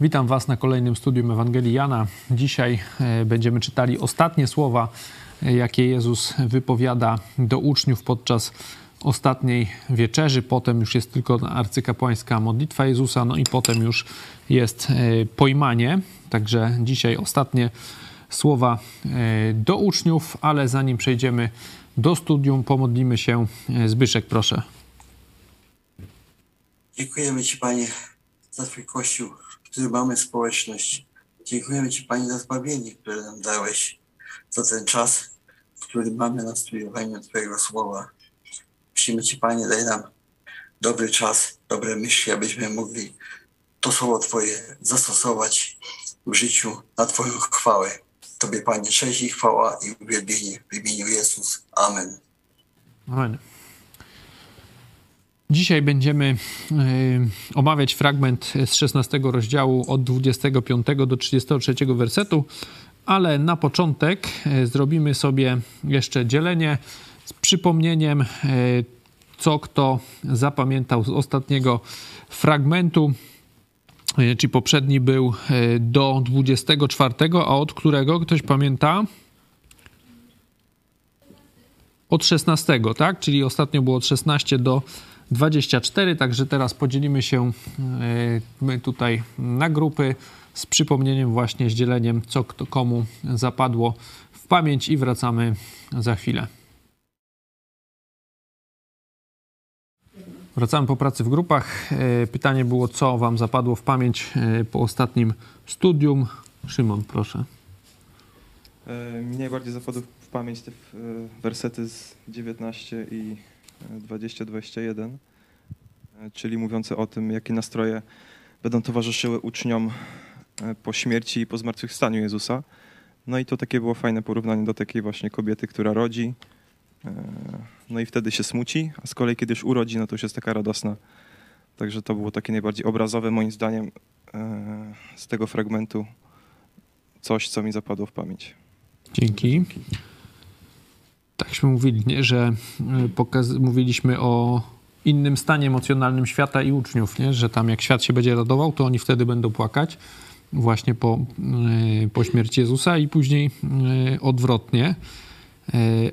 Witam Was na kolejnym studium Ewangelii Jana. Dzisiaj e, będziemy czytali ostatnie słowa, e, jakie Jezus wypowiada do uczniów podczas ostatniej wieczerzy. Potem już jest tylko arcykapłańska modlitwa Jezusa, no i potem już jest e, pojmanie. Także dzisiaj ostatnie słowa do uczniów, ale zanim przejdziemy do studium, pomodlimy się. Zbyszek, proszę. Dziękujemy Ci, Panie, za Twój Kościół, który mamy społeczność. Dziękujemy Ci, Panie, za zbawienie, które nam dałeś, za ten czas, który mamy na studiowaniu Twojego Słowa. Prosimy Ci, Panie, daj nam dobry czas, dobre myśli, abyśmy mogli to Słowo Twoje zastosować w życiu na Twoją chwałę. Tobie, Panie, cześć i chwała i uwielbienie w imieniu Jezus. Amen. Amen. Dzisiaj będziemy e, omawiać fragment z 16 rozdziału od 25 do 33 wersetu, ale na początek e, zrobimy sobie jeszcze dzielenie z przypomnieniem, e, co kto zapamiętał z ostatniego fragmentu. Czyli poprzedni był do 24, a od którego ktoś pamięta? Od 16, tak? Czyli ostatnio było od 16 do 24, także teraz podzielimy się e, my tutaj na grupy z przypomnieniem właśnie, z dzieleniem, co kto komu zapadło w pamięć i wracamy za chwilę. Wracamy po pracy w grupach. E, pytanie było, co Wam zapadło w pamięć e, po ostatnim studium. Szymon, proszę. Mnie najbardziej zapadły w pamięć te wersety z 19 i 20-21, e, czyli mówiące o tym, jakie nastroje będą towarzyszyły uczniom e, po śmierci i po zmartwychwstaniu Jezusa. No i to takie było fajne porównanie do takiej właśnie kobiety, która rodzi, e, no i wtedy się smuci, a z kolei kiedy już urodzi, no to już jest taka radosna. Także to było takie najbardziej obrazowe moim zdaniem z tego fragmentu coś, co mi zapadło w pamięć. Dzięki takśmy mówili, nie? że y, pokaz, mówiliśmy o innym stanie emocjonalnym świata i uczniów, nie? że tam jak świat się będzie radował, to oni wtedy będą płakać właśnie po, y, po śmierci Jezusa i później y, odwrotnie.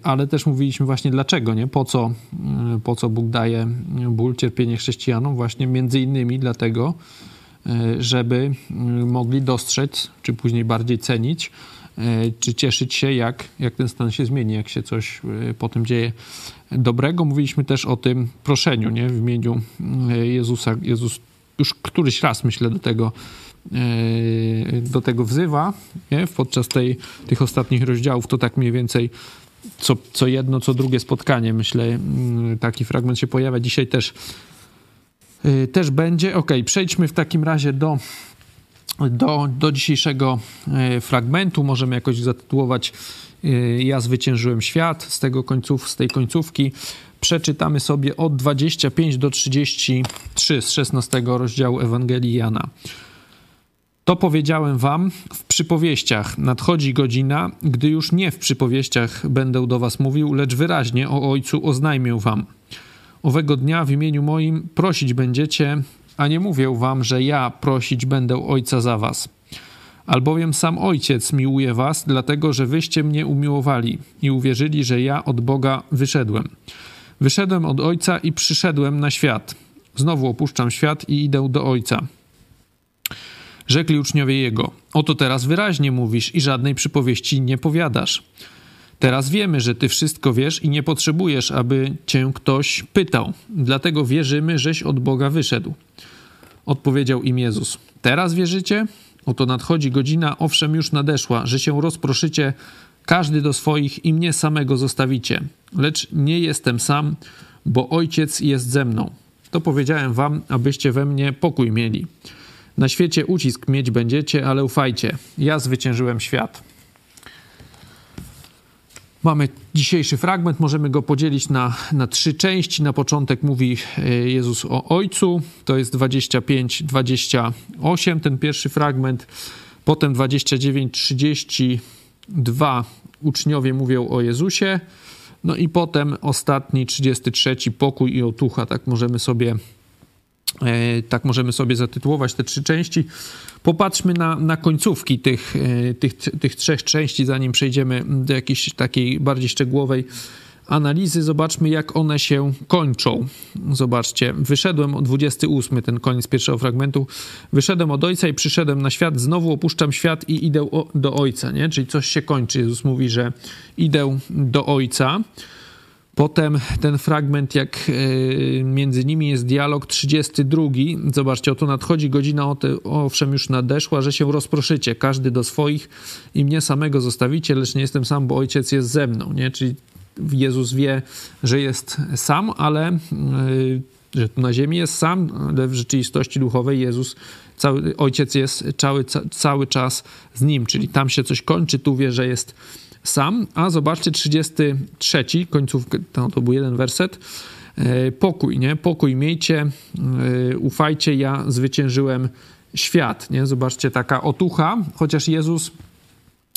Ale też mówiliśmy właśnie dlaczego, nie? Po co, po co Bóg daje ból, cierpienie chrześcijanom? Właśnie między innymi dlatego, żeby mogli dostrzec, czy później bardziej cenić E, czy cieszyć się, jak, jak ten stan się zmieni, jak się coś e, potem dzieje dobrego. Mówiliśmy też o tym proszeniu nie? w imieniu e, Jezusa. Jezus już któryś raz, myślę, do tego, do tego wzywa nie? podczas tej, tych ostatnich rozdziałów. To tak mniej więcej co, co jedno, co drugie spotkanie, myślę, taki fragment się pojawia. Dzisiaj też, też będzie. Ok, przejdźmy w takim razie do do, do dzisiejszego e, fragmentu. Możemy jakoś zatytułować e, Ja zwyciężyłem świat z tego końców, z tej końcówki. Przeczytamy sobie od 25 do 33 z 16 rozdziału Ewangelii Jana. To powiedziałem wam w przypowieściach. Nadchodzi godzina, gdy już nie w przypowieściach będę do was mówił, lecz wyraźnie o Ojcu oznajmię wam. Owego dnia w imieniu moim prosić będziecie, a nie mówię wam, że ja prosić będę Ojca za was. Albowiem sam Ojciec miłuje was, dlatego że wyście mnie umiłowali i uwierzyli, że ja od Boga wyszedłem. Wyszedłem od Ojca i przyszedłem na świat. Znowu opuszczam świat i idę do Ojca. Rzekli uczniowie Jego: Oto teraz wyraźnie mówisz i żadnej przypowieści nie powiadasz. Teraz wiemy, że Ty wszystko wiesz i nie potrzebujesz, aby Cię ktoś pytał. Dlatego wierzymy, żeś od Boga wyszedł. Odpowiedział im Jezus: Teraz wierzycie? Oto nadchodzi godzina, owszem już nadeszła, że się rozproszycie każdy do swoich i mnie samego zostawicie. Lecz nie jestem sam, bo Ojciec jest ze mną. To powiedziałem wam, abyście we mnie pokój mieli. Na świecie ucisk mieć będziecie, ale ufajcie, ja zwyciężyłem świat. Mamy dzisiejszy fragment, możemy go podzielić na, na trzy części. Na początek mówi e, Jezus o Ojcu, to jest 25-28, ten pierwszy fragment. Potem 29-32 uczniowie mówią o Jezusie. No i potem ostatni, 33, pokój i otucha, tak możemy sobie tak możemy sobie zatytułować te trzy części. Popatrzmy na, na końcówki tych, e, tych, tych trzech części, zanim przejdziemy do jakiejś takiej bardziej szczegółowej analizy. Zobaczmy, jak one się kończą. Zobaczcie, wyszedłem o 28, ten koniec pierwszego fragmentu. Wyszedłem od Ojca i przyszedłem na świat, znowu opuszczam świat i idę do Ojca, nie? Czyli coś się kończy. Jezus mówi, że idę do Ojca. Potem ten fragment, jak e, między nimi jest dialog 32. Zobaczcie, oto nadchodzi godzina, owszem już nadeszła, że się rozproszycie, każdy do swoich i mnie samego zostawicie, lecz nie jestem sam, bo ojciec jest ze mną. Nie? Czyli Jezus wie, że jest sam, ale e, że tu na ziemi jest sam, ale w rzeczywistości duchowej Jezus, cały, ojciec jest cały, cały czas z nim, czyli tam się coś kończy, tu wie, że jest sam, a zobaczcie 33, końcówkę, to, to był jeden werset, e, pokój, nie? Pokój miejcie, e, ufajcie, ja zwyciężyłem świat, nie? Zobaczcie, taka otucha, chociaż Jezus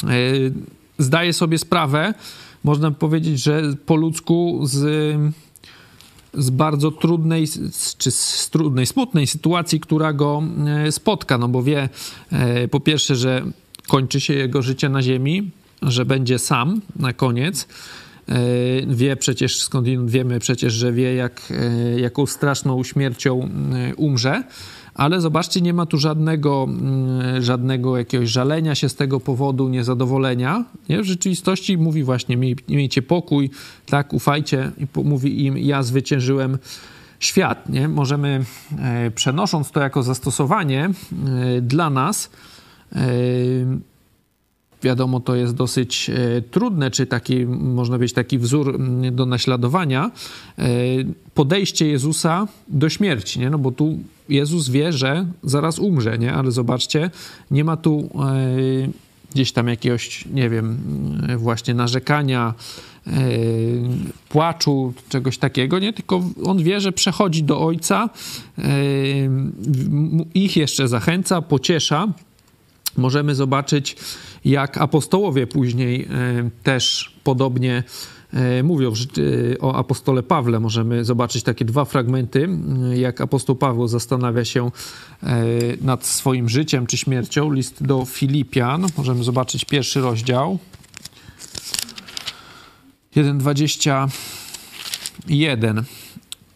e, zdaje sobie sprawę, można powiedzieć, że po ludzku z, z bardzo trudnej, czy z trudnej, smutnej sytuacji, która go spotka, no bo wie po pierwsze, że kończy się jego życie na ziemi, że będzie sam na koniec. E, wie przecież, skądinąd wiemy przecież, że wie, jak, e, jaką straszną śmiercią e, umrze, ale zobaczcie, nie ma tu żadnego, żadnego jakiegoś żalenia się z tego powodu, niezadowolenia. Nie? W rzeczywistości mówi właśnie, miejcie pokój, tak, ufajcie i mówi im, ja zwyciężyłem świat. Nie? Możemy, przenosząc to jako zastosowanie dla nas, wiadomo, to jest dosyć e, trudne, czy taki, można być taki wzór do naśladowania, e, podejście Jezusa do śmierci, nie? No bo tu Jezus wie, że zaraz umrze, nie? Ale zobaczcie, nie ma tu e, gdzieś tam jakiegoś, nie wiem, właśnie narzekania, płaczu, czegoś takiego, nie? Tylko on wie, że przechodzi do Ojca, ich jeszcze zachęca, pociesza, możemy zobaczyć, jak apostołowie później e, też podobnie e, mówią e, o apostole Pawle. Możemy zobaczyć takie dwa fragmenty, jak apostoł Paweł zastanawia się nad swoim życiem czy śmiercią. List do Filipian, możemy zobaczyć pierwszy rozdział. 1,21.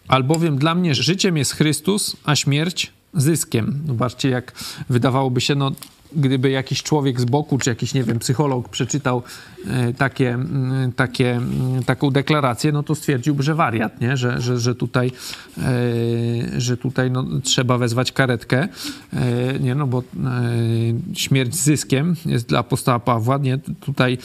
Albowiem dla mnie życiem jest Chrystus, a śmierć zyskiem. Zobaczcie, jak wydawałoby się, no gdyby jakiś człowiek z boku, czy jakiś, nie wiem, psycholog przeczytał e, takie, takie, taką deklarację, no to stwierdziłby, że wariat, nie? Że, że, że tutaj, e, że tutaj no, trzeba wezwać karetkę, e, nie? No bo śmierć zyskiem jest dla apostoła Pawła, nie? Tutaj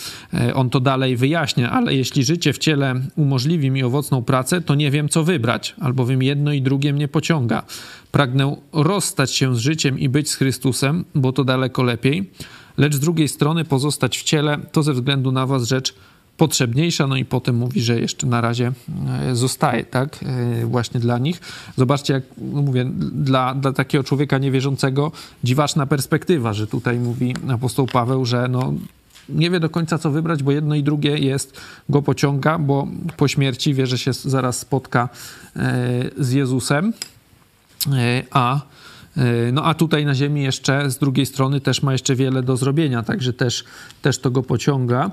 on to dalej wyjaśnia, ale jeśli życie w ciele umożliwi mi owocną pracę, to nie wiem, co wybrać, albowiem jedno i drugie mnie pociąga. Pragnę rozstać się z życiem i być z Chrystusem, bo to daleko lepiej, lecz z drugiej strony pozostać w ciele to ze względu na was rzecz potrzebniejsza, no i potem mówi, że jeszcze na razie e, zostaje, tak, e, właśnie dla nich. Zobaczcie, jak mówię, dla, dla takiego człowieka niewierzącego dziwaczna perspektywa, że tutaj mówi apostoł Paweł, że no, nie wie do końca, co wybrać, bo jedno i drugie jest, go pociąga, bo po śmierci wie, że się zaraz spotka e, z Jezusem. A no a tutaj na Ziemi jeszcze z drugiej strony też ma jeszcze wiele do zrobienia, także też, też to go pociąga. E,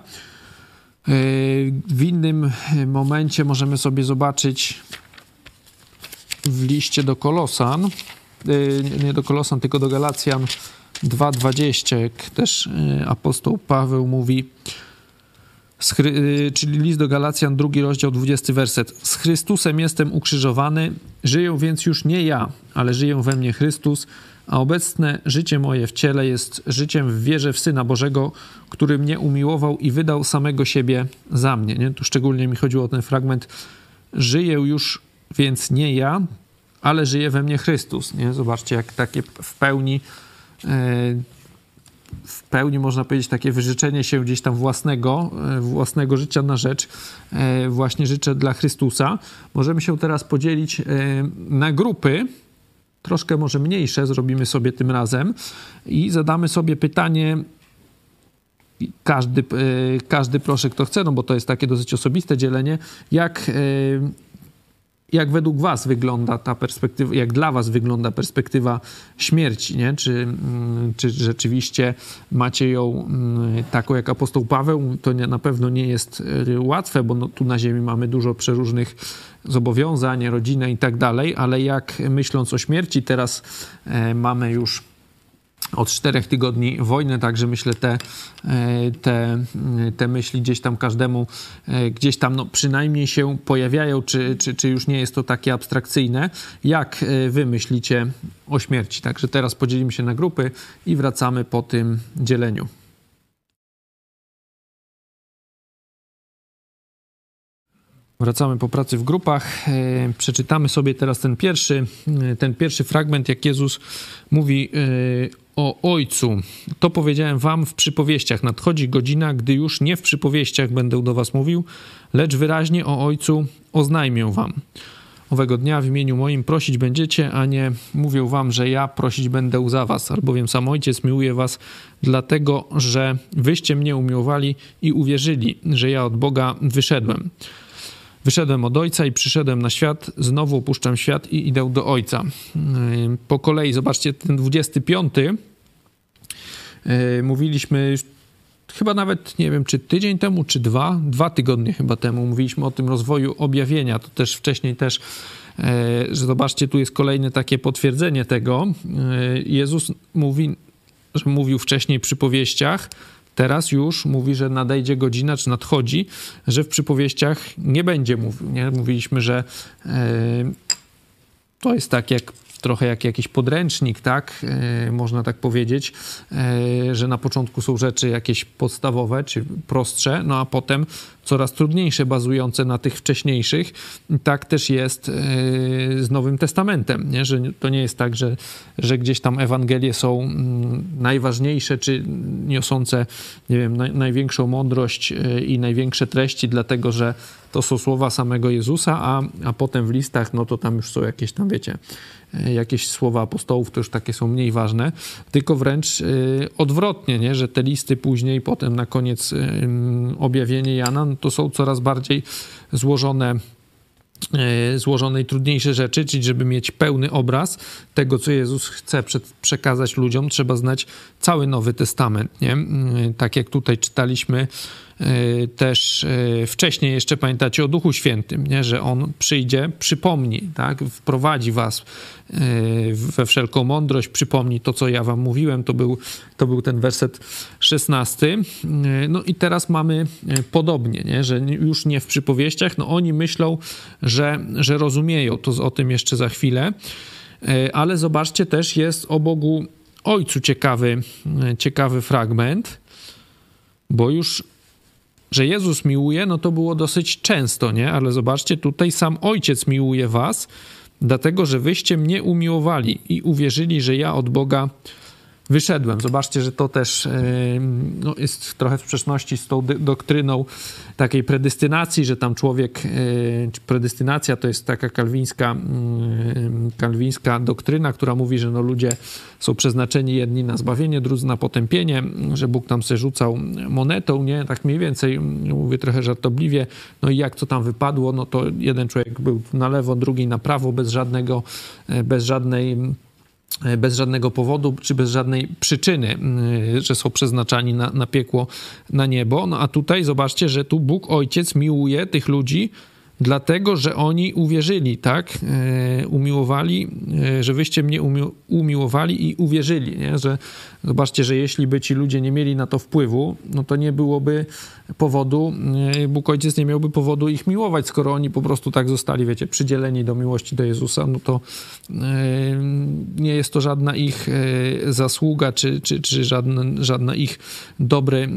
w innym momencie możemy sobie zobaczyć w liście do Kolosan, nie do Kolosan, tylko do Galacjan 2.20, jak też apostoł Paweł mówi, Y, czyli list do Galacjan, drugi rozdział, 20 werset. Z Chrystusem jestem ukrzyżowany, żyję więc już nie ja, ale żyję we mnie Chrystus, a obecne życie moje w ciele jest życiem w wierze w Syna Bożego, który mnie umiłował i wydał samego siebie za mnie. Nie? Tu szczególnie mi chodziło o ten fragment. Żyję już więc nie ja, ale żyje we mnie Chrystus. Nie? Zobaczcie, jak takie w pełni e, w pełni można powiedzieć takie wyrzeczenie się gdzieś tam własnego, e, własnego życia na rzecz e, właśnie życzę dla Chrystusa. Możemy się teraz podzielić e, na grupy, troszkę może mniejsze, zrobimy sobie tym razem i zadamy sobie pytanie, każdy, każdy proszę, kto chce, no bo to jest takie dosyć osobiste dzielenie, jak, jak według was wygląda ta perspektywa, jak dla was wygląda perspektywa śmierci, nie? Czy, mm, czy rzeczywiście macie ją mm, taką jak apostoł Paweł? To nie, na pewno nie jest y, łatwe, bo no, tu na ziemi mamy dużo przeróżnych zobowiązań, rodzinę i tak dalej, ale jak myśląc o śmierci, teraz e, mamy już od czterech tygodni wojny, także myślę te, e, te, te myśli gdzieś tam każdemu, e, gdzieś tam no, przynajmniej się pojawiają, czy, czy, czy już nie jest to takie abstrakcyjne. Jak e, wy myślicie o śmierci? Także teraz podzielimy się na grupy i wracamy po tym dzieleniu. Wracamy po pracy w grupach. Przeczytamy sobie teraz ten pierwszy, ten pierwszy fragment, jak Jezus mówi o Ojcu. To powiedziałem wam w przypowieściach. Nadchodzi godzina, gdy już nie w przypowieściach będę do was mówił, lecz wyraźnie o Ojcu oznajmię wam. Owego dnia w imieniu moim prosić będziecie, a nie mówię wam, że ja prosić będę za was, albowiem sam Ojciec miłuje was, dlatego że wyście mnie umiłowali i uwierzyli, że ja od Boga wyszedłem. Wyszedłem od Ojca i przyszedłem na świat, znowu opuszczam świat i idę do Ojca. Po kolei, zobaczcie, ten 25. Yy, mówiliśmy chyba nawet, nie wiem, czy tydzień temu, czy dwa, dwa tygodnie chyba temu, mówiliśmy o tym rozwoju objawienia. To też wcześniej też, yy, że zobaczcie, tu jest kolejne takie potwierdzenie tego. Jezus mówi, że mówił wcześniej przy powieściach, Teraz już mówi, że nadejdzie godzina, czy nadchodzi, że w przypowieściach nie będzie mówił. Nie? Mówiliśmy, że e, to jest tak jak trochę jak jakiś podręcznik, tak? E, można tak powiedzieć, e, że na początku są rzeczy jakieś podstawowe czy prostsze, no a potem coraz trudniejsze, bazujące na tych wcześniejszych. Tak też jest e, z Nowym Testamentem, nie? że to nie jest tak, że, że gdzieś tam Ewangelie są mm, najważniejsze, czy niosące, nie wiem, największą mądrość i największe treści, dlatego że to są słowa samego Jezusa, a, a potem w listach, no to tam już są jakieś tam, wiecie, E, jakieś słowa apostołów, to już takie są mniej ważne, tylko wręcz e, odwrotnie, nie? że te listy później, potem na koniec e, objawienie Jana, no to są coraz bardziej złożone złożone i trudniejsze rzeczy, czyli żeby mieć pełny obraz tego, co Jezus chce przekazać ludziom, trzeba znać cały Nowy Testament. Nie? Tak jak tutaj czytaliśmy też y, wcześniej jeszcze pamiętacie o Duchu Świętym, nie? że On przyjdzie, przypomni, tak? wprowadzi was y, we wszelką mądrość, przypomni to, co ja wam mówiłem, to był, to był ten werset 16. No i teraz mamy podobnie, nie? że już nie w przypowieściach, no oni myślą, że, że rozumieją, to o tym jeszcze za chwilę, ale zobaczcie, też jest o Bogu Ojcu ciekawy, ciekawy fragment, bo już że Jezus miłuje, no to było dosyć często, nie? Ale zobaczcie, tutaj sam Ojciec miłuje was, dlatego że wyście mnie umiłowali i uwierzyli, że ja od Boga wyszedłem. Zobaczcie, że to też no, jest trochę w sprzeczności z tą doktryną takiej predystynacji, że tam człowiek, predystynacja to jest taka kalwińska, kalwińska doktryna, która mówi, że no, ludzie są przeznaczeni jedni na zbawienie, drudzy na potępienie, że Bóg tam se rzucał monetą, nie? Tak mniej więcej, mówię trochę żartobliwie, no i jak to tam wypadło, no to jeden człowiek był na lewo, drugi na prawo, bez żadnego, e, bez żadnej E, bez żadnego powodu czy bez żadnej przyczyny, e, że są przeznaczani na, na piekło, na niebo. No a tutaj zobaczcie, że tu Bóg Ojciec miłuje tych ludzi, dlatego że oni uwierzyli, tak? E, umiłowali, e, że wyście mnie umi umiłowali i uwierzyli, nie? Że zobaczcie, że jeśli by ci ludzie nie mieli na to wpływu, no to nie byłoby powodu, e, Bóg nie miałby powodu ich miłować, skoro oni po prostu tak zostali, wiecie, przydzieleni do miłości do Jezusa, no to nie jest to żadna ich zasługa, czy, czy, czy żadna, żadna ich dobry,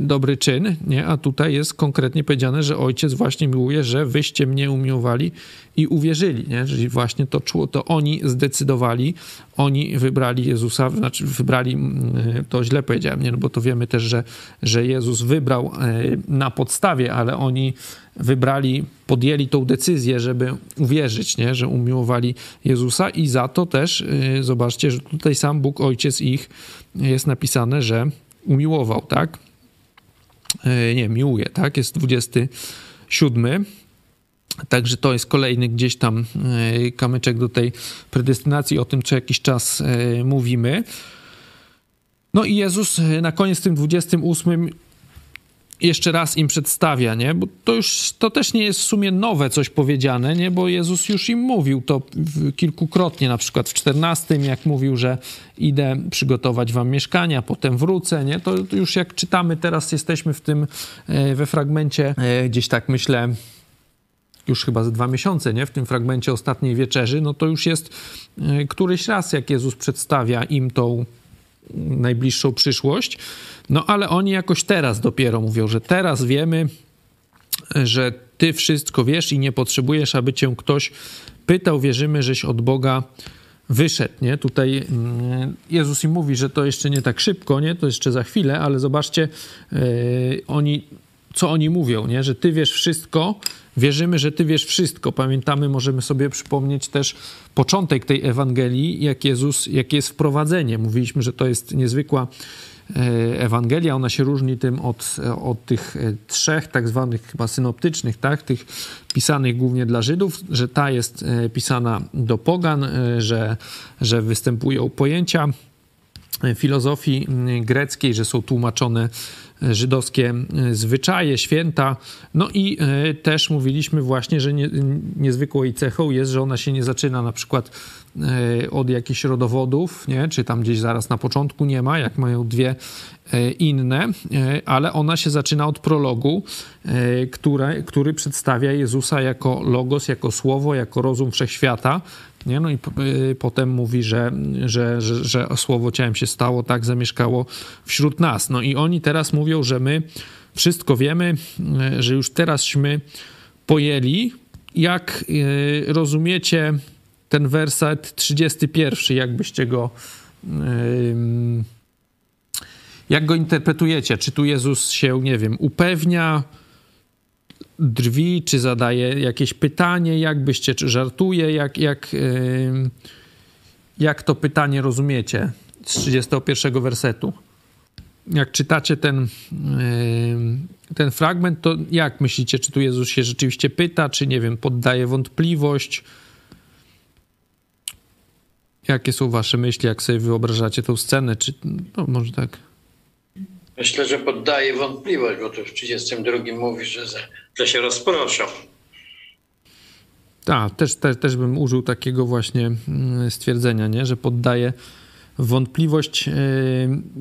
dobry czyn, nie? A tutaj jest konkretnie powiedziane, że Ojciec właśnie miłuje, że wyście mnie umiłowali i uwierzyli, nie? Czyli właśnie to, to oni zdecydowali, oni wybrali Jezusa, znaczy wybrali, mm, to źle powiedziałem, nie? No bo to wiemy też, że, że Jezus wybrał e, na podstawie, ale oni wybrali, podjęli tą decyzję, żeby uwierzyć, nie? że umiłowali Jezusa i za to też, e, zobaczcie, że tutaj sam Bóg Ojciec ich jest napisane, że umiłował, tak? E, nie, miłuje, tak? Jest 27. Także to jest kolejny gdzieś tam e, kamyczek do tej predestynacji, o tym co jakiś czas e, mówimy. No i Jezus e, na koniec tym 28 jeszcze raz im przedstawia, nie? Bo to już, to też nie jest w sumie nowe coś powiedziane, nie? Bo Jezus już im mówił to kilkukrotnie, na przykład w 14, jak mówił, że idę przygotować wam mieszkania, potem wrócę, nie? To już jak czytamy, teraz jesteśmy w tym, we fragmencie, gdzieś tak myślę, już chyba za dwa miesiące, nie? W tym fragmencie ostatniej wieczerzy, no to już jest e, któryś raz, jak Jezus przedstawia im tą najbliższą przyszłość. No ale oni jakoś teraz dopiero mówią, że teraz wiemy, że ty wszystko wiesz i nie potrzebujesz, aby cię ktoś pytał. Wierzymy, żeś od Boga wyszedł, nie? Tutaj mm, Jezus im mówi, że to jeszcze nie tak szybko, nie? To jeszcze za chwilę, ale zobaczcie, yy, oni, co oni mówią, nie? Że ty wiesz wszystko, Wierzymy, że Ty wiesz wszystko. Pamiętamy, możemy sobie przypomnieć też początek tej Ewangelii, jak Jezus, jakie jest wprowadzenie. Mówiliśmy, że to jest niezwykła e, Ewangelia, ona się różni tym od, od tych e, trzech tak zwanych chyba synoptycznych, tak? tych pisanych głównie dla Żydów, że ta jest e, pisana do pogan, że, że występują pojęcia filozofii greckiej, że są tłumaczone żydowskie e, zwyczaje, święta. No i e, też mówiliśmy właśnie, że nie, niezwykłą jej cechą jest, że ona się nie zaczyna na przykład e, od jakichś rodowodów, nie? czy tam gdzieś zaraz na początku nie ma, jak mają dwie inne, ale ona się zaczyna od prologu, który przedstawia Jezusa jako logos, jako słowo, jako rozum wszechświata. Nie? No i potem mówi, że, że, że, że słowo ciałem się stało, tak zamieszkało wśród nas. No i oni teraz mówią, że my wszystko wiemy, że już teraśmy pojęli. Jak rozumiecie ten werset 31, jakbyście go jak go interpretujecie? Czy tu Jezus się, nie wiem, upewnia, drwi, czy zadaje jakieś pytanie, jakbyście, czy żartuje, jak, jak, jak to pytanie rozumiecie z 31 wersetu? Jak czytacie ten, ten fragment, to jak myślicie, czy tu Jezus się rzeczywiście pyta, czy nie wiem, poddaje wątpliwość? Jakie są wasze myśli, jak sobie wyobrażacie tą scenę? Czy, no może tak. Myślę, że poddaje wątpliwość, bo tu w 32 mówi, że, że się rozproszą. Tak, też, też, też bym użył takiego właśnie mm, stwierdzenia, nie? że poddaje wątpliwość. Yy,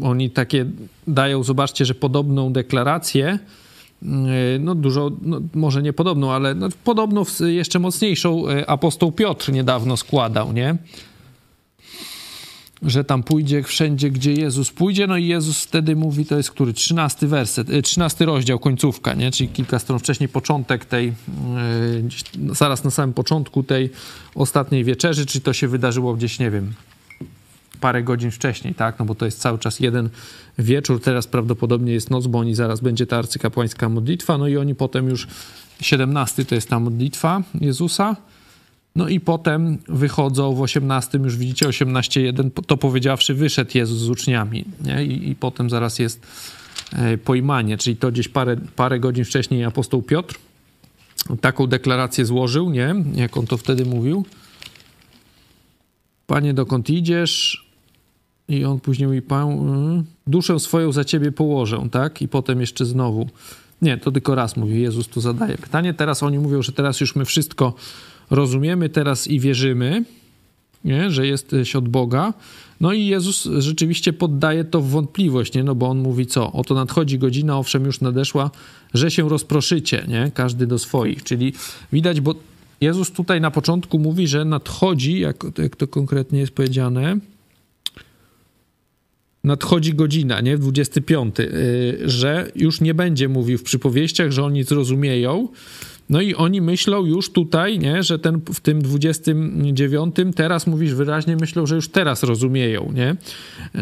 oni takie dają, zobaczcie, że podobną deklarację, yy, no dużo, no może nie podobną, ale no podobno jeszcze mocniejszą yy, apostoł Piotr niedawno składał, nie? Że tam pójdzie wszędzie, gdzie Jezus pójdzie, no i Jezus wtedy mówi, to jest który? Trzynasty werset, y, trzynasty rozdział, końcówka, nie? Czyli kilka stron wcześniej, początek tej, yy, zaraz na samym początku tej ostatniej wieczerzy, czy to się wydarzyło gdzieś, nie wiem, parę godzin wcześniej, tak? No bo to jest cały czas jeden wieczór, teraz prawdopodobnie jest noc, bo oni zaraz będzie ta arcykapłańska modlitwa, no i oni potem już, 17 to jest ta modlitwa Jezusa, no i potem wychodzą w 18, już widzicie 18.1, to powiedziawszy, wyszedł Jezus z uczniami. Nie? I, I potem zaraz jest e, pojmanie, czyli to gdzieś parę, parę godzin wcześniej apostoł Piotr taką deklarację złożył, nie? Jak on to wtedy mówił. Panie, dokąd idziesz? I on później mówi, Pan, y, duszę swoją za ciebie położę, tak? I potem jeszcze znowu. Nie, to tylko raz mówi, Jezus tu zadaje pytanie. Teraz oni mówią, że teraz już my wszystko rozumiemy teraz i wierzymy, nie? że jesteś od Boga. No i Jezus rzeczywiście poddaje to w wątpliwość, nie? no bo on mówi co? Oto nadchodzi godzina, owszem już nadeszła, że się rozproszycie, nie? każdy do swoich. Czyli widać, bo Jezus tutaj na początku mówi, że nadchodzi, jak, jak to konkretnie jest powiedziane, nadchodzi godzina, nie? 25, yy, że już nie będzie mówił w przypowieściach, że oni zrozumieją, no i oni myślą już tutaj, nie, że ten w tym 29 teraz mówisz wyraźnie, myślą, że już teraz rozumieją, nie?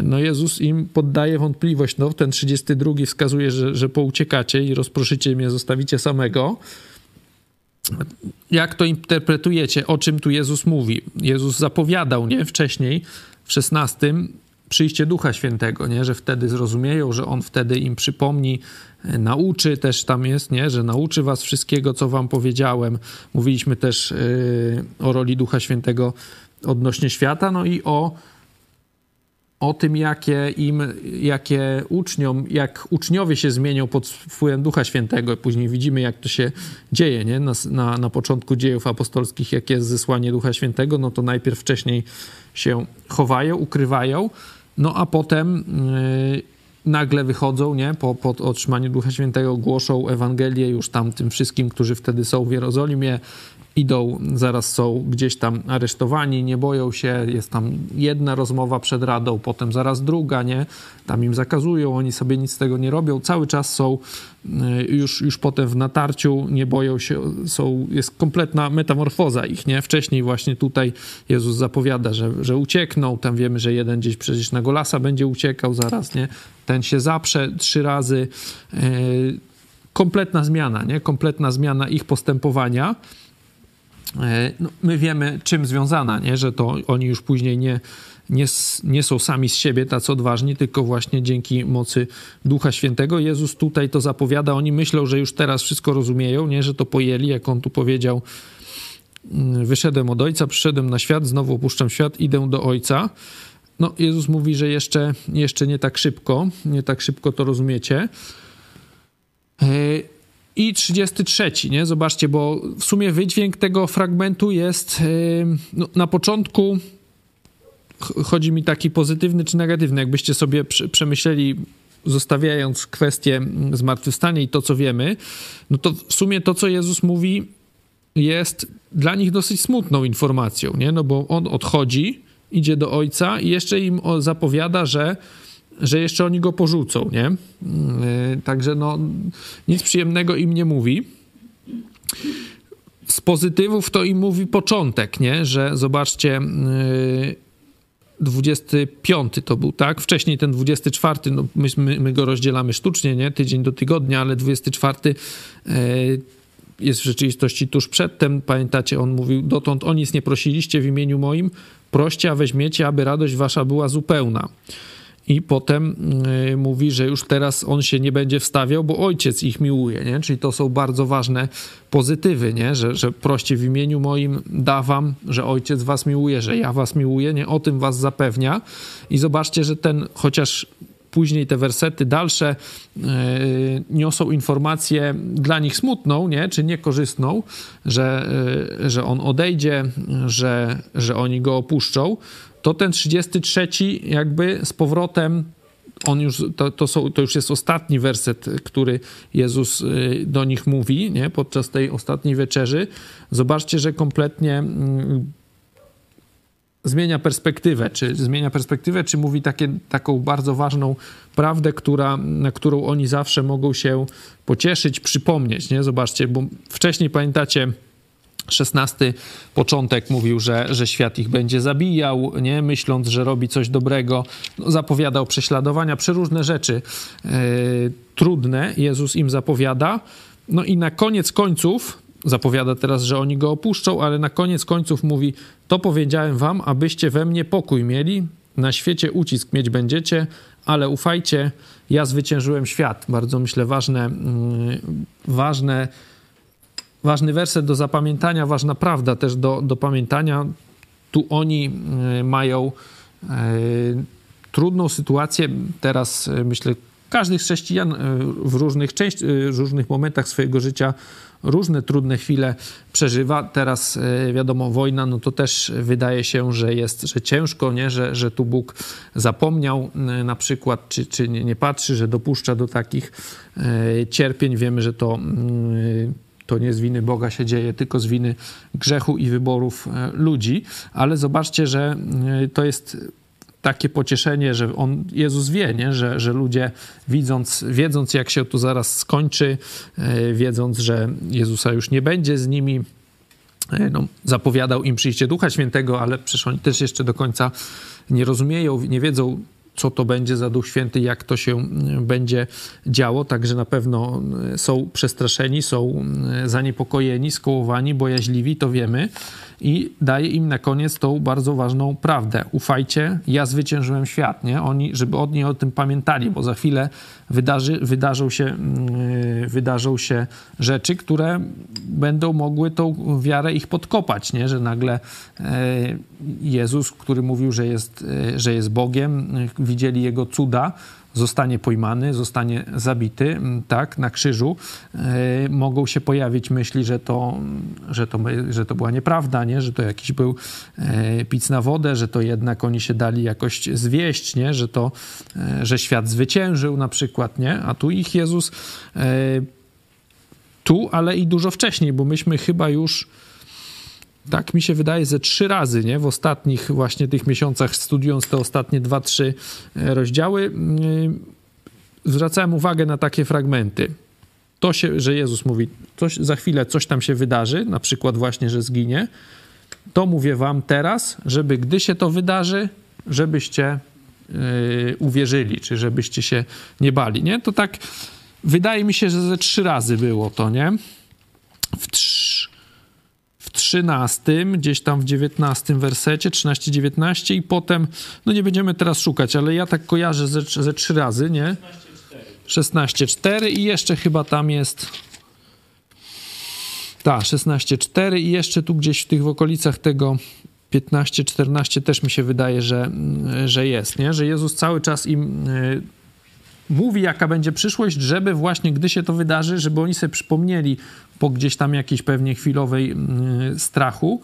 No Jezus im poddaje wątpliwość, no ten 32 wskazuje, że, że pouciekacie i rozproszycie mnie, zostawicie samego. Jak to interpretujecie? O czym tu Jezus mówi? Jezus zapowiadał, nie? Wcześniej, w 16, przyjście Ducha Świętego, nie? że wtedy zrozumieją, że On wtedy im przypomni, e, nauczy też tam jest, nie? że nauczy was wszystkiego, co wam powiedziałem. Mówiliśmy też yy, o roli Ducha Świętego odnośnie świata, no i o o tym, jakie im, jakie uczniom, jak uczniowie się zmienią pod wpływem Ducha Świętego. Później widzimy, jak to się dzieje, nie? Na, na, na początku dziejów apostolskich, jak jest zesłanie Ducha Świętego, no to najpierw wcześniej się chowają, ukrywają, no a potem yy, nagle wychodzą, nie? Po, po otrzymaniu Ducha Świętego głoszą Ewangelię już tam tym wszystkim, którzy wtedy są w Jerozolimie, idą, zaraz są gdzieś tam aresztowani, nie boją się, jest tam jedna rozmowa przed radą, potem zaraz druga, nie? Tam im zakazują, oni sobie nic z tego nie robią, cały czas są y, już, już potem w natarciu, nie boją się, są, jest kompletna metamorfoza ich, nie? Wcześniej właśnie tutaj Jezus zapowiada, że, że uciekną, tam wiemy, że jeden gdzieś przecież na Golasa będzie uciekał zaraz, nie? Ten się zaprze trzy razy, yy, kompletna zmiana, nie? Kompletna zmiana ich postępowania, no, my wiemy, czym związana, nie? że to oni już później nie, nie, nie są sami z siebie tacy odważni, tylko właśnie dzięki mocy Ducha Świętego. Jezus tutaj to zapowiada. Oni myślą, że już teraz wszystko rozumieją, nie? że to pojęli, jak on tu powiedział. Mm, wyszedłem od Ojca, przyszedłem na świat, znowu opuszczam świat, idę do Ojca. No, Jezus mówi, że jeszcze, jeszcze nie tak szybko, nie tak szybko to rozumiecie. E, i 33, nie? Zobaczcie, bo w sumie wydźwięk tego fragmentu jest no, na początku chodzi mi taki pozytywny czy negatywny, jakbyście sobie przemyśleli zostawiając kwestię zmartwychwstania i to, co wiemy, no to w sumie to, co Jezus mówi, jest dla nich dosyć smutną informacją, nie? No bo on odchodzi, idzie do Ojca i jeszcze im zapowiada, że że jeszcze oni go porzucą, nie? Yy, także no, nic przyjemnego im nie mówi. Z pozytywów to im mówi początek, nie? Że zobaczcie, 25 yy, to był, tak? Wcześniej ten 24, no my, my, go rozdzielamy sztucznie, nie? Tydzień do tygodnia, ale 24 yy, jest w rzeczywistości tuż przedtem. Pamiętacie, on mówił, dotąd o nic nie prosiliście w imieniu moim, proście, a weźmiecie, aby radość wasza była zupełna i potem y, mówi, że już teraz on się nie będzie wstawiał, bo ojciec ich miłuje, nie? Czyli to są bardzo ważne pozytywy, nie? Że, że proście w imieniu moim dawam, że ojciec was miłuje, że ja was miłuję, nie? O tym was zapewnia. I zobaczcie, że ten, chociaż później te wersety dalsze yy, niosą informację dla nich smutną, nie? czy niekorzystną, że, yy, że on odejdzie, że, że oni go opuszczą, to ten 33 jakby z powrotem on już, to, to, są, to już jest ostatni werset, który Jezus y, do nich mówi nie? podczas tej ostatniej wieczerzy. Zobaczcie, że kompletnie mm, zmienia perspektywę, czy zmienia perspektywę, czy mówi takie, taką bardzo ważną prawdę, która, na którą oni zawsze mogą się pocieszyć, przypomnieć. Nie? Zobaczcie, bo wcześniej pamiętacie, XVI początek mówił, że, że świat ich będzie zabijał, nie myśląc, że robi coś dobrego. No, zapowiadał prześladowania, przeróżne rzeczy yy, trudne Jezus im zapowiada. No i na koniec końców zapowiada teraz, że oni go opuszczą, ale na koniec końców mówi: To powiedziałem wam, abyście we mnie pokój mieli. Na świecie ucisk mieć będziecie, ale ufajcie, ja zwyciężyłem świat. Bardzo myślę ważne, yy, ważne ważny werset do zapamiętania, ważna prawda też do, do pamiętania. Tu oni e, mają e, trudną sytuację. Teraz e, myślę, każdy z chrześcijan w różnych, części, w różnych momentach swojego życia różne trudne chwile przeżywa. Teraz wiadomo, wojna, no to też wydaje się, że jest że ciężko, nie? Że, że tu Bóg zapomniał na przykład, czy, czy nie, nie patrzy, że dopuszcza do takich cierpień. Wiemy, że to mm, to nie z winy Boga się dzieje, tylko z winy grzechu i wyborów e, ludzi. Ale zobaczcie, że e, to jest takie pocieszenie, że on, Jezus wie, nie? Że, że ludzie widząc, wiedząc jak się to zaraz skończy, e, wiedząc, że Jezusa już nie będzie z nimi, no, zapowiadał im przyjście Ducha Świętego, ale przecież oni też jeszcze do końca nie rozumieją, nie wiedzą, co to będzie za Duch Święty, jak to się będzie działo. Także na pewno są przestraszeni, są zaniepokojeni, skołowani, bojaźliwi, to wiemy i daje im na koniec tą bardzo ważną prawdę. Ufajcie, ja zwyciężyłem świat, nie? Oni, żeby od niej o tym pamiętali, bo za chwilę wydarzy, wydarzą, się, yy, wydarzą się rzeczy, które będą mogły tą wiarę ich podkopać, nie? Że nagle yy, Jezus, który mówił, że jest, yy, że jest Bogiem, widzieli Jego cuda, zostanie pojmany, zostanie zabity, tak, na krzyżu, e, mogą się pojawić myśli, że to, że to, że to była nieprawda, nie? że to jakiś był e, pic na wodę, że to jednak oni się dali jakoś zwieść, nie? Że, to, e, że świat zwyciężył na przykład, nie? a tu ich Jezus tu, ale i dużo wcześniej, bo myśmy chyba już tak mi się wydaje, ze trzy razy, nie? W ostatnich właśnie tych miesiącach, studiując te ostatnie dwa, trzy e, rozdziały, mm, zwracałem uwagę na takie fragmenty. To się, że Jezus mówi, coś, za chwilę coś tam się wydarzy, na przykład właśnie, że zginie, to mówię wam teraz, żeby gdy się to wydarzy, żebyście yy, uwierzyli, czy żebyście się nie bali, nie? To tak wydaje mi się, że ze trzy razy było to, nie? W trzy 13, gdzieś tam w 19 wersecie, 13-19 i potem, no nie będziemy teraz szukać, ale ja tak kojarzę ze, ze trzy razy, nie? 16-4 i jeszcze chyba tam jest tak, 16-4 i jeszcze tu gdzieś w tych w okolicach tego 15-14 też mi się wydaje, że, że jest, nie? Że Jezus cały czas im y, mówi, jaka będzie przyszłość, żeby właśnie, gdy się to wydarzy, żeby oni sobie przypomnieli po gdzieś tam jakiejś pewnie chwilowej yy, strachu,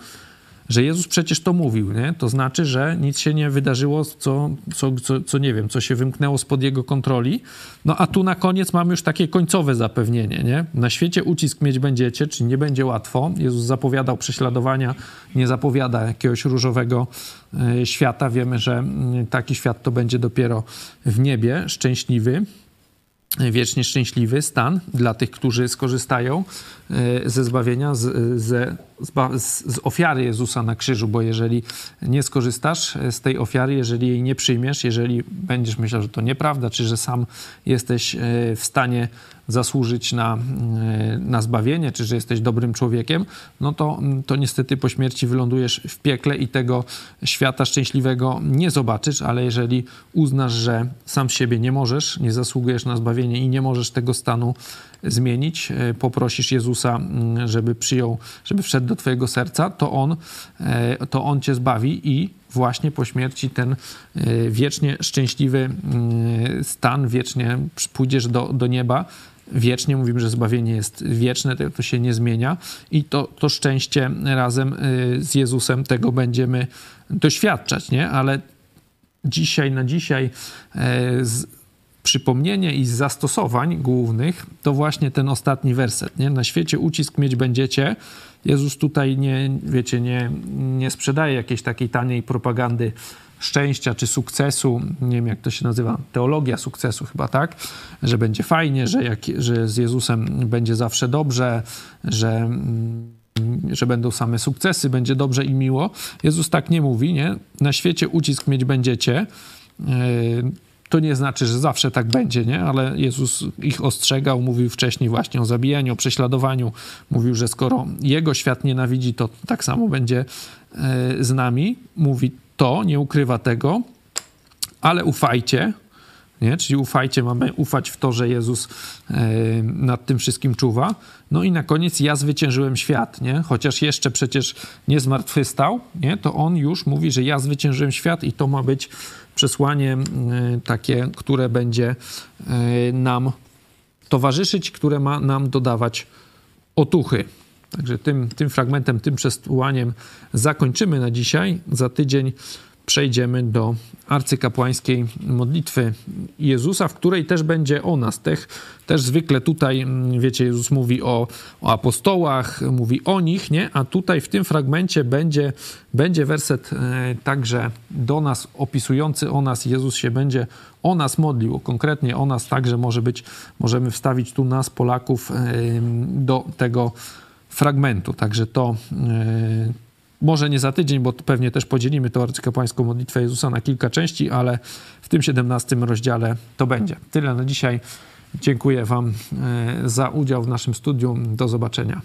że Jezus przecież to mówił, nie? To znaczy, że nic się nie wydarzyło, co, co, co, co, nie wiem, co się wymknęło spod jego kontroli. No a tu na koniec mamy już takie końcowe zapewnienie, nie? Na świecie ucisk mieć będziecie, czyli nie będzie łatwo. Jezus zapowiadał prześladowania, nie zapowiada jakiegoś różowego y, świata. Wiemy, że y, taki świat to będzie dopiero w niebie, szczęśliwy wiecznie szczęśliwy stan dla tych, którzy skorzystają e, ze zbawienia, z, ze, z, ofiary Jezusa na krzyżu, bo jeżeli nie skorzystasz z tej ofiary, jeżeli jej nie przyjmiesz, jeżeli będziesz myślał, że to nieprawda, czy że sam jesteś e, w stanie zasłużyć na, e, na zbawienie, czy że jesteś dobrym człowiekiem, no to, to niestety po śmierci wylądujesz w piekle i tego świata szczęśliwego nie zobaczysz, ale jeżeli uznasz, że sam siebie nie możesz, nie zasługujesz na zbawienie i nie możesz tego stanu zmienić, e, poprosisz Jezusa, żeby przyjął, żeby wszedł do twojego serca, to On, e, to on cię zbawi i właśnie po śmierci ten wiecznie szczęśliwy stan, wiecznie pójdziesz do, do nieba, wiecznie, mówimy, że zbawienie jest wieczne, to się nie zmienia i to, to szczęście razem y, z Jezusem tego będziemy doświadczać, nie? Ale dzisiaj na dzisiaj e, z przypomnienie i zastosowań głównych to właśnie ten ostatni werset, nie? Na świecie ucisk mieć będziecie. Jezus tutaj nie, wiecie, nie, nie sprzedaje jakiejś takiej taniej propagandy szczęścia czy sukcesu, nie wiem jak to się nazywa, teologia sukcesu chyba, tak? Że będzie fajnie, że, jak, że z Jezusem będzie zawsze dobrze, że mm, że będą same sukcesy, będzie dobrze i miło. Jezus tak nie mówi, nie? Na świecie ucisk mieć będziecie. E, to nie znaczy, że zawsze tak będzie, nie? Ale Jezus ich ostrzegał, mówił wcześniej właśnie o zabijaniu, o prześladowaniu. Mówił, że skoro Jego świat nienawidzi, to tak samo będzie e, z nami. Mówi to, nie ukrywa tego, ale ufajcie, nie? Czyli ufajcie, mamy ufać w to, że Jezus e, nad tym wszystkim czuwa. No i na koniec ja zwyciężyłem świat, nie? Chociaż jeszcze przecież nie zmartwychwstał, nie? To on już mówi, że ja zwyciężyłem świat i to ma być przesłanie e, takie, które będzie e, nam towarzyszyć, które ma nam dodawać otuchy. Także tym, tym fragmentem, tym przesłaniem zakończymy na dzisiaj. Za tydzień przejdziemy do arcykapłańskiej modlitwy Jezusa, w której też będzie o nas. Też, też zwykle tutaj, mm, wiecie, Jezus mówi o, o apostołach, mówi o nich, nie? A tutaj w tym fragmencie będzie, będzie werset e, także do nas, opisujący o nas. Jezus się będzie o nas modlił, konkretnie o nas także może być, możemy wstawić tu nas, Polaków, e, do tego fragmentu. Także to e, Może nie za tydzień, bo pewnie też podzielimy tę arcykapłańską modlitwę Jezusa na kilka części, ale w tym 17 rozdziale to będzie. Tyle na dzisiaj. Dziękuję Wam e, za udział w naszym studium. Do zobaczenia.